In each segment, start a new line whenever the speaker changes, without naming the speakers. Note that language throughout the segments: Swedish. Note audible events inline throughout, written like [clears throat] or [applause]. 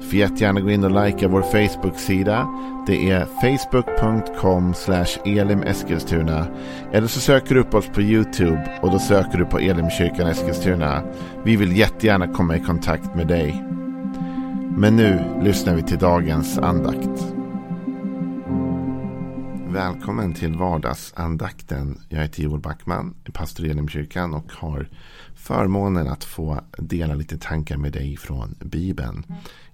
Får jättegärna gå in och likea vår Facebook-sida. Det är facebook.com elimeskilstuna. Eller så söker du upp oss på YouTube och då söker du på Elimkyrkan Eskilstuna. Vi vill jättegärna komma i kontakt med dig. Men nu lyssnar vi till dagens andakt. Välkommen till vardagsandakten. Jag heter Joel Backman, pastor i Elimkyrkan och har förmånen att få dela lite tankar med dig från Bibeln.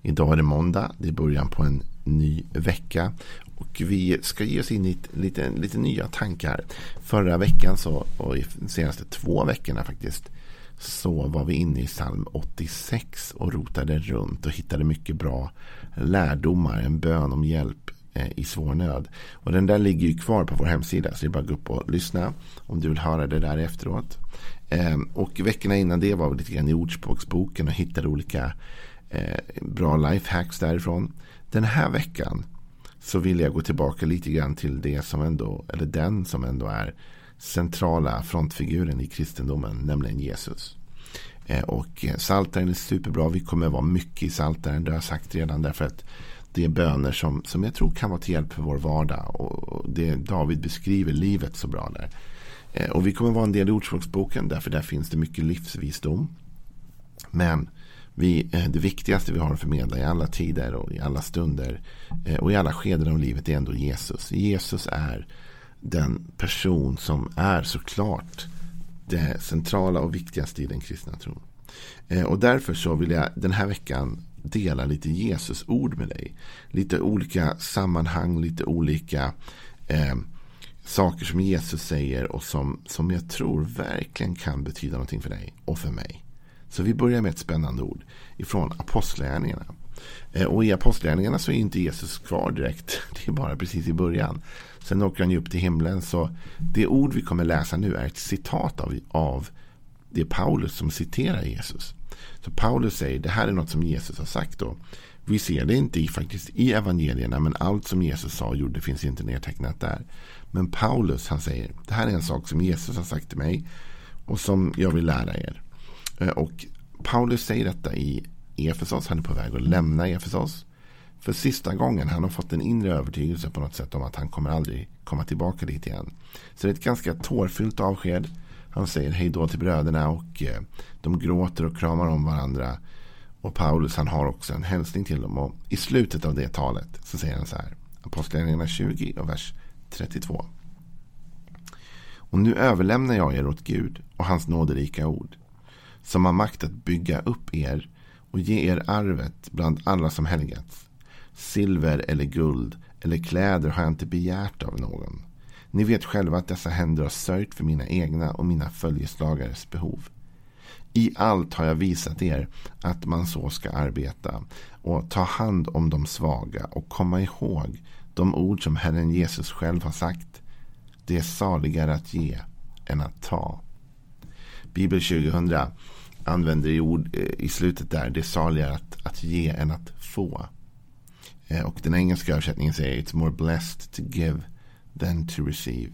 Idag är det måndag, det är början på en ny vecka. Och vi ska ge oss in i lite, lite nya tankar. Förra veckan, så, och de senaste två veckorna faktiskt, så var vi inne i psalm 86 och rotade runt och hittade mycket bra lärdomar, en bön om hjälp Eh, i svår nöd. Och den där ligger ju kvar på vår hemsida, så det är bara att gå upp och lyssna om du vill höra det där efteråt. Ehm, och veckorna innan det var vi lite grann i Ordspråksboken och hittade olika eh, bra lifehacks därifrån. Den här veckan så vill jag gå tillbaka lite grann till det som ändå, eller den som ändå är centrala frontfiguren i kristendomen, nämligen Jesus. Eh, och Saltaren är superbra. Vi kommer vara mycket i Saltaren, det har jag sagt redan. Därför att det är böner som, som jag tror kan vara till hjälp för vår vardag. Och det David beskriver livet så bra där. Eh, och vi kommer vara en del i Ordspråksboken, därför där finns det mycket livsvisdom. Men vi, eh, det viktigaste vi har att förmedla i alla tider och i alla stunder eh, och i alla skeden av livet är ändå Jesus. Jesus är den person som är såklart det centrala och viktigaste i den kristna tron. Och därför så vill jag den här veckan dela lite Jesus ord med dig. Lite olika sammanhang, lite olika eh, saker som Jesus säger och som, som jag tror verkligen kan betyda någonting för dig och för mig. Så vi börjar med ett spännande ord ifrån Apostlagärningarna. Eh, och i Apostlagärningarna så är inte Jesus kvar direkt. [laughs] Det är bara precis i början. Sen åker han ju upp till himlen. Så det ord vi kommer läsa nu är ett citat av, av det är Paulus som citerar Jesus. Så Paulus säger det här är något som Jesus har sagt då. Vi ser det inte i, faktiskt i evangelierna men allt som Jesus sa och gjorde finns inte nedtecknat där. Men Paulus han säger det här är en sak som Jesus har sagt till mig och som jag vill lära er. Eh, och Paulus säger detta i Efesos. Han är på väg att lämna Efesos. För sista gången. Han har fått en inre övertygelse på något sätt om att han kommer aldrig komma tillbaka dit igen. Så det är ett ganska tårfyllt avsked. Han säger hej då till bröderna och eh, de gråter och kramar om varandra. Och Paulus han har också en hälsning till dem. Och i slutet av det talet så säger han så här. Apostlagärningarna 20 och vers 32. Och nu överlämnar jag er åt Gud och hans nåderika ord som har makt att bygga upp er och ge er arvet bland alla som helgats. Silver eller guld eller kläder har jag inte begärt av någon. Ni vet själva att dessa händer har sörjt för mina egna och mina följeslagares behov. I allt har jag visat er att man så ska arbeta och ta hand om de svaga och komma ihåg de ord som Herren Jesus själv har sagt. Det är saligare att ge än att ta. Bibel 2000 använder i ord eh, i slutet där. Det är saligare att, att ge än att få. Eh, och den engelska översättningen säger It's more blessed to give than to receive.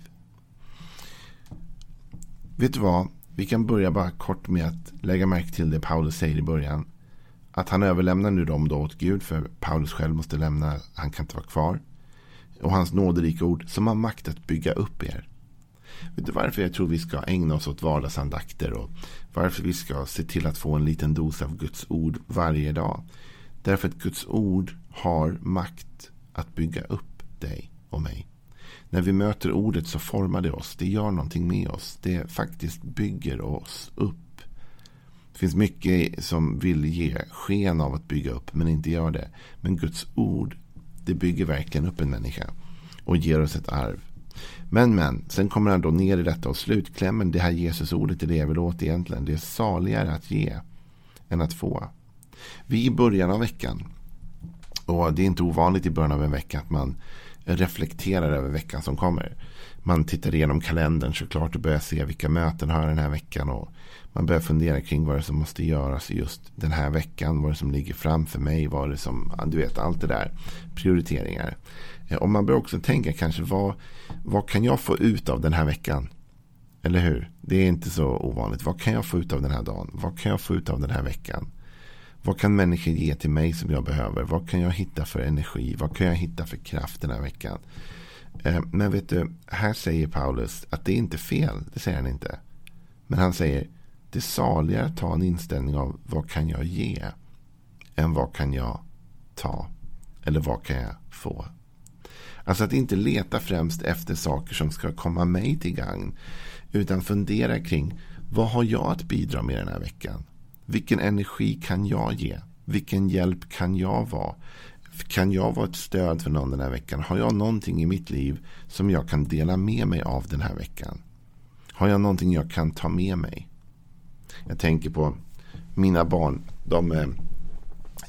Vet du vad? Vi kan börja bara kort med att lägga märke till det Paulus säger i början. Att han överlämnar nu dem då åt Gud för Paulus själv måste lämna. Han kan inte vara kvar. Och hans nåderika ord som har makt att bygga upp er. Vet du varför jag tror vi ska ägna oss åt vardagsandakter och varför vi ska se till att få en liten dos av Guds ord varje dag? Därför att Guds ord har makt att bygga upp dig och mig. När vi möter ordet så formar det oss. Det gör någonting med oss. Det faktiskt bygger oss upp. Det finns mycket som vill ge sken av att bygga upp men inte gör det. Men Guds ord det bygger verkligen upp en människa och ger oss ett arv. Men, men, sen kommer han då ner i detta och slutklämmen, det här Jesusordet är det jag vill åt egentligen. Det är saligare att ge än att få. Vi i början av veckan, och det är inte ovanligt i början av en vecka att man reflekterar över veckan som kommer. Man tittar igenom kalendern såklart och börjar se vilka möten har jag den här veckan. Och man börjar fundera kring vad det som måste göras just den här veckan. Vad det som ligger framför mig. Vad det som, du vet allt det där. Prioriteringar. Eh, och man börjar också tänka kanske vad, vad kan jag få ut av den här veckan? Eller hur? Det är inte så ovanligt. Vad kan jag få ut av den här dagen? Vad kan jag få ut av den här veckan? Vad kan människor ge till mig som jag behöver? Vad kan jag hitta för energi? Vad kan jag hitta för kraft den här veckan? Eh, men vet du, här säger Paulus att det är inte fel. Det säger han inte. Men han säger det är saligare att ta en inställning av vad kan jag ge? Än vad kan jag ta? Eller vad kan jag få? Alltså att inte leta främst efter saker som ska komma mig till gagn. Utan fundera kring vad har jag att bidra med den här veckan? Vilken energi kan jag ge? Vilken hjälp kan jag vara? Kan jag vara ett stöd för någon den här veckan? Har jag någonting i mitt liv som jag kan dela med mig av den här veckan? Har jag någonting jag kan ta med mig? Jag tänker på mina barn. De, eh,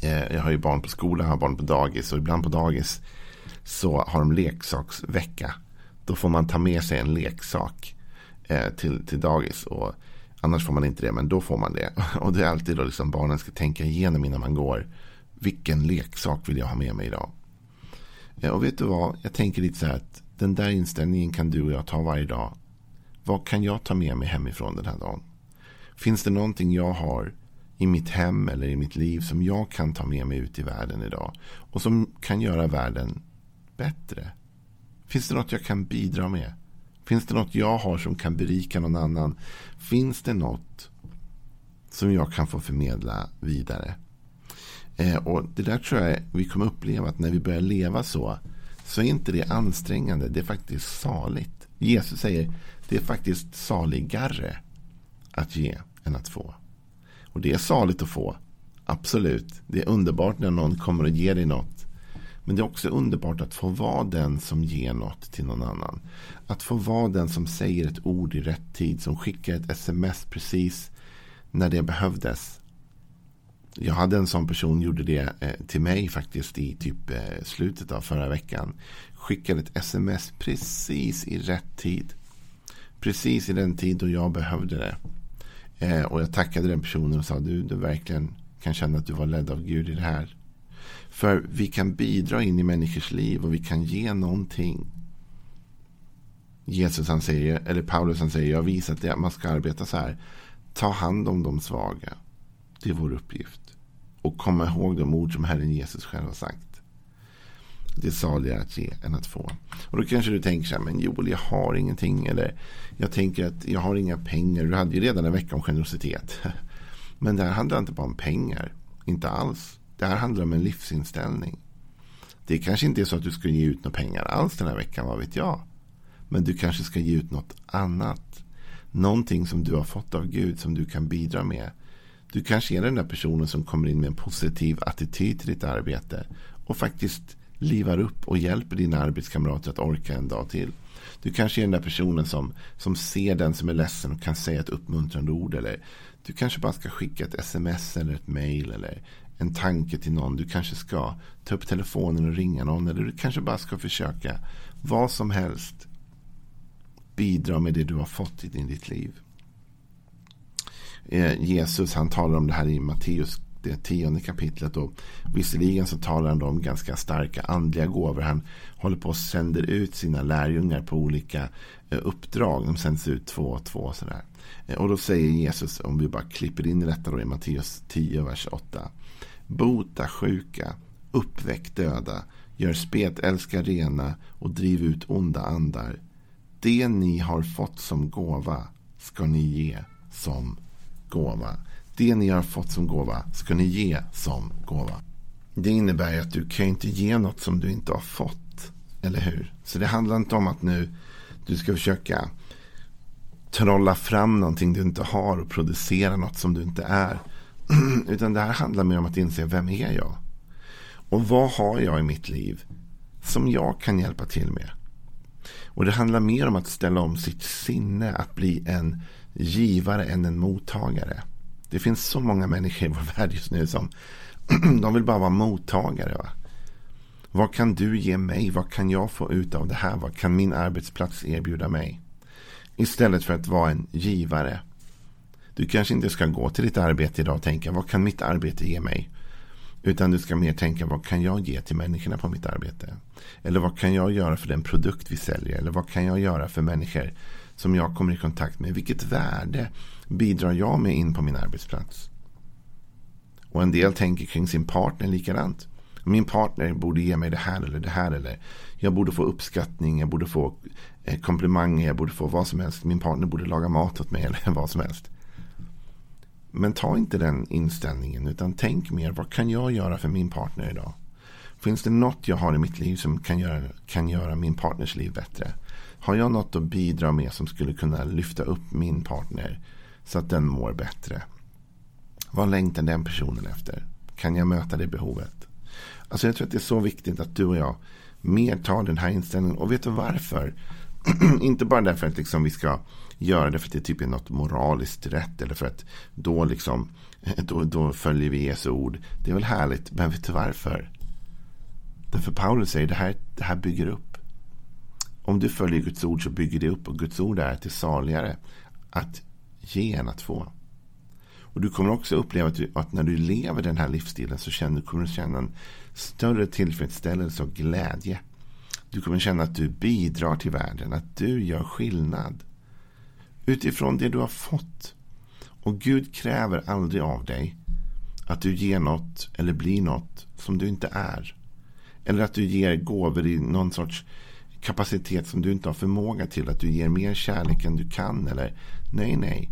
eh jag har ju barn på skolan, har barn på dagis och ibland på dagis så har de leksaksvecka. Då får man ta med sig en leksak eh, till, till dagis. Och annars får man inte det, men då får man det. [laughs] Och det är alltid då liksom barnen ska tänka igenom innan man går. Vilken leksak vill jag ha med mig idag? Eh, och vet du vad? Jag tänker lite så här att den där inställningen kan du och jag ta varje dag. Vad kan jag ta med mig hemifrån den här dagen? Finns det någonting jag har i mitt hem eller i mitt liv som jag kan ta med mig ut i världen idag? Och som kan göra världen bättre? Finns det något jag kan bidra med? Finns det något jag har som kan berika någon annan? Finns det något som jag kan få förmedla vidare? Eh, och Det där tror jag vi kommer uppleva att när vi börjar leva så så är inte det ansträngande. Det är faktiskt saligt. Jesus säger det är faktiskt saligare att ge än att få. Och det är saligt att få. Absolut. Det är underbart när någon kommer och ger dig något. Men det är också underbart att få vara den som ger något till någon annan. Att få vara den som säger ett ord i rätt tid. Som skickar ett sms precis när det behövdes. Jag hade en sån person gjorde det eh, till mig faktiskt i typ eh, slutet av förra veckan. Skickade ett sms precis i rätt tid. Precis i den tid då jag behövde det. Eh, och jag tackade den personen och sa du, du verkligen kan känna att du var ledd av Gud i det här. För vi kan bidra in i människors liv och vi kan ge någonting. Jesus han säger, eller Paulus han säger, jag har visat att man ska arbeta så här. Ta hand om de svaga. Det är vår uppgift. Och komma ihåg de ord som Herren Jesus själv har sagt. Det är saligare att ge än att få. Och då kanske du tänker så här, men Joel jag har ingenting. Eller jag tänker att jag har inga pengar. Du hade ju redan en vecka om generositet. [laughs] Men det här handlar inte bara om pengar. Inte alls. Det här handlar om en livsinställning. Det kanske inte är så att du ska ge ut några pengar alls den här veckan, vad vet jag. Men du kanske ska ge ut något annat. Någonting som du har fått av Gud som du kan bidra med. Du kanske är den där personen som kommer in med en positiv attityd till ditt arbete. Och faktiskt livar upp och hjälper dina arbetskamrater att orka en dag till. Du kanske är den där personen som, som ser den som är ledsen och kan säga ett uppmuntrande ord. Eller du kanske bara ska skicka ett sms eller ett mail. Eller en tanke till någon. Du kanske ska ta upp telefonen och ringa någon. Eller du kanske bara ska försöka vad som helst bidra med det du har fått i ditt liv. Eh, Jesus han talar om det här i Matteus det tionde kapitlet. Och visserligen så talar han om ganska starka andliga gåvor. Han håller på och sänder ut sina lärjungar på olika eh, uppdrag. De sänds ut två och två. Sådär. Eh, och då säger Jesus, om vi bara klipper in i detta då i Matteus 10, vers 8. Bota sjuka, uppväck döda, gör spetälska rena och driv ut onda andar. Det ni har fått som gåva ska ni ge som gåva. Det ni har fått som gåva ska ni ge som gåva. Det innebär att du kan inte ge något som du inte har fått. Eller hur? Så det handlar inte om att nu du ska försöka trolla fram någonting du inte har och producera något som du inte är. [clears throat] Utan det här handlar mer om att inse vem är jag? Och vad har jag i mitt liv som jag kan hjälpa till med? Och det handlar mer om att ställa om sitt sinne att bli en givare än en mottagare. Det finns så många människor i vår [laughs] värld just nu som [clears throat] de vill bara vara mottagare. Va? Vad kan du ge mig? Vad kan jag få ut av det här? Vad kan min arbetsplats erbjuda mig? Istället för att vara en givare. Du kanske inte ska gå till ditt arbete idag och tänka vad kan mitt arbete ge mig? Utan du ska mer tänka vad kan jag ge till människorna på mitt arbete? Eller vad kan jag göra för den produkt vi säljer? Eller vad kan jag göra för människor som jag kommer i kontakt med? Vilket värde bidrar jag med in på min arbetsplats? Och en del tänker kring sin partner likadant. Min partner borde ge mig det här eller det här. Eller jag borde få uppskattning, jag borde få eh, komplimanger, jag borde få vad som helst. Min partner borde laga mat åt mig eller [laughs] vad som helst. Men ta inte den inställningen utan tänk mer. Vad kan jag göra för min partner idag? Finns det något jag har i mitt liv som kan göra, kan göra min partners liv bättre? Har jag något att bidra med som skulle kunna lyfta upp min partner så att den mår bättre? Vad längtar den personen efter? Kan jag möta det behovet? Alltså jag tror att det är så viktigt att du och jag mer tar den här inställningen. Och vet du varför? [clears throat] inte bara därför att liksom vi ska göra det för att det typ är något moraliskt rätt. Eller för att då, liksom, [clears throat] då, då följer vi Jesu ord. Det är väl härligt. Men vet du varför? Därför Paulus säger det här, det här bygger upp. Om du följer Guds ord så bygger det upp. Och Guds ord är till saligare att ge än att få. Och du kommer också uppleva att, du, att, när du lever den här livsstilen så känner, kommer du känna en större tillfredsställelse och glädje. Du kommer känna att du bidrar till världen, att du gör skillnad. Utifrån det du har fått. Och Gud kräver aldrig av dig att du ger något eller blir något som du inte är. Eller att du ger gåvor i någon sorts kapacitet som du inte har förmåga till. Att du ger mer kärlek än du kan. Eller nej, nej.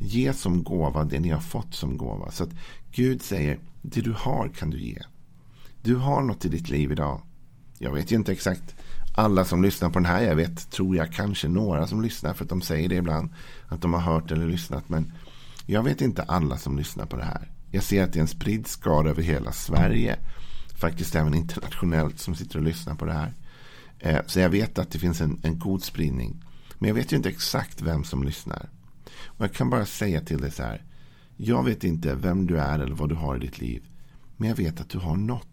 Ge som gåva det ni har fått som gåva. Så att Gud säger, det du har kan du ge. Du har något i ditt liv idag. Jag vet ju inte exakt alla som lyssnar på den här. Jag vet, tror jag, kanske några som lyssnar. För att de säger det ibland. Att de har hört eller lyssnat. Men jag vet inte alla som lyssnar på det här. Jag ser att det är en spridd skara över hela Sverige. Faktiskt även internationellt som sitter och lyssnar på det här. Eh, så jag vet att det finns en, en god spridning. Men jag vet ju inte exakt vem som lyssnar. Och jag kan bara säga till dig så här. Jag vet inte vem du är eller vad du har i ditt liv. Men jag vet att du har något.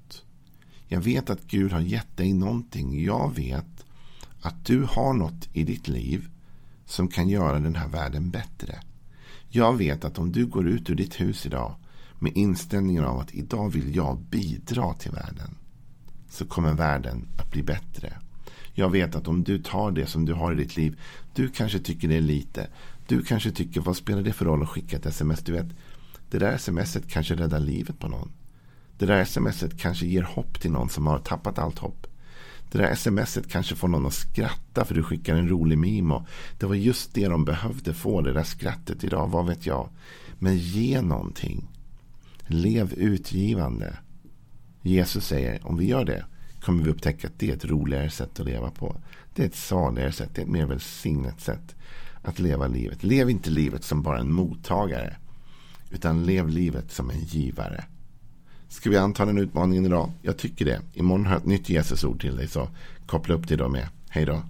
Jag vet att Gud har gett dig någonting. Jag vet att du har något i ditt liv som kan göra den här världen bättre. Jag vet att om du går ut ur ditt hus idag med inställningen av att idag vill jag bidra till världen så kommer världen att bli bättre. Jag vet att om du tar det som du har i ditt liv, du kanske tycker det är lite, du kanske tycker, vad spelar det för roll att skicka ett sms? Du vet, det där smset kanske räddar livet på någon. Det där smset kanske ger hopp till någon som har tappat allt hopp. Det där smset kanske får någon att skratta för du skickar en rolig meme. Och det var just det de behövde få, det där skrattet idag, vad vet jag. Men ge någonting. Lev utgivande. Jesus säger, om vi gör det kommer vi upptäcka att det är ett roligare sätt att leva på. Det är ett saligare sätt, det är ett mer välsignat sätt att leva livet. Lev inte livet som bara en mottagare. Utan lev livet som en givare. Ska vi anta den utmaningen idag? Jag tycker det. Imorgon har jag ett nytt Jesusord till dig. Så koppla upp det då med. Hej då.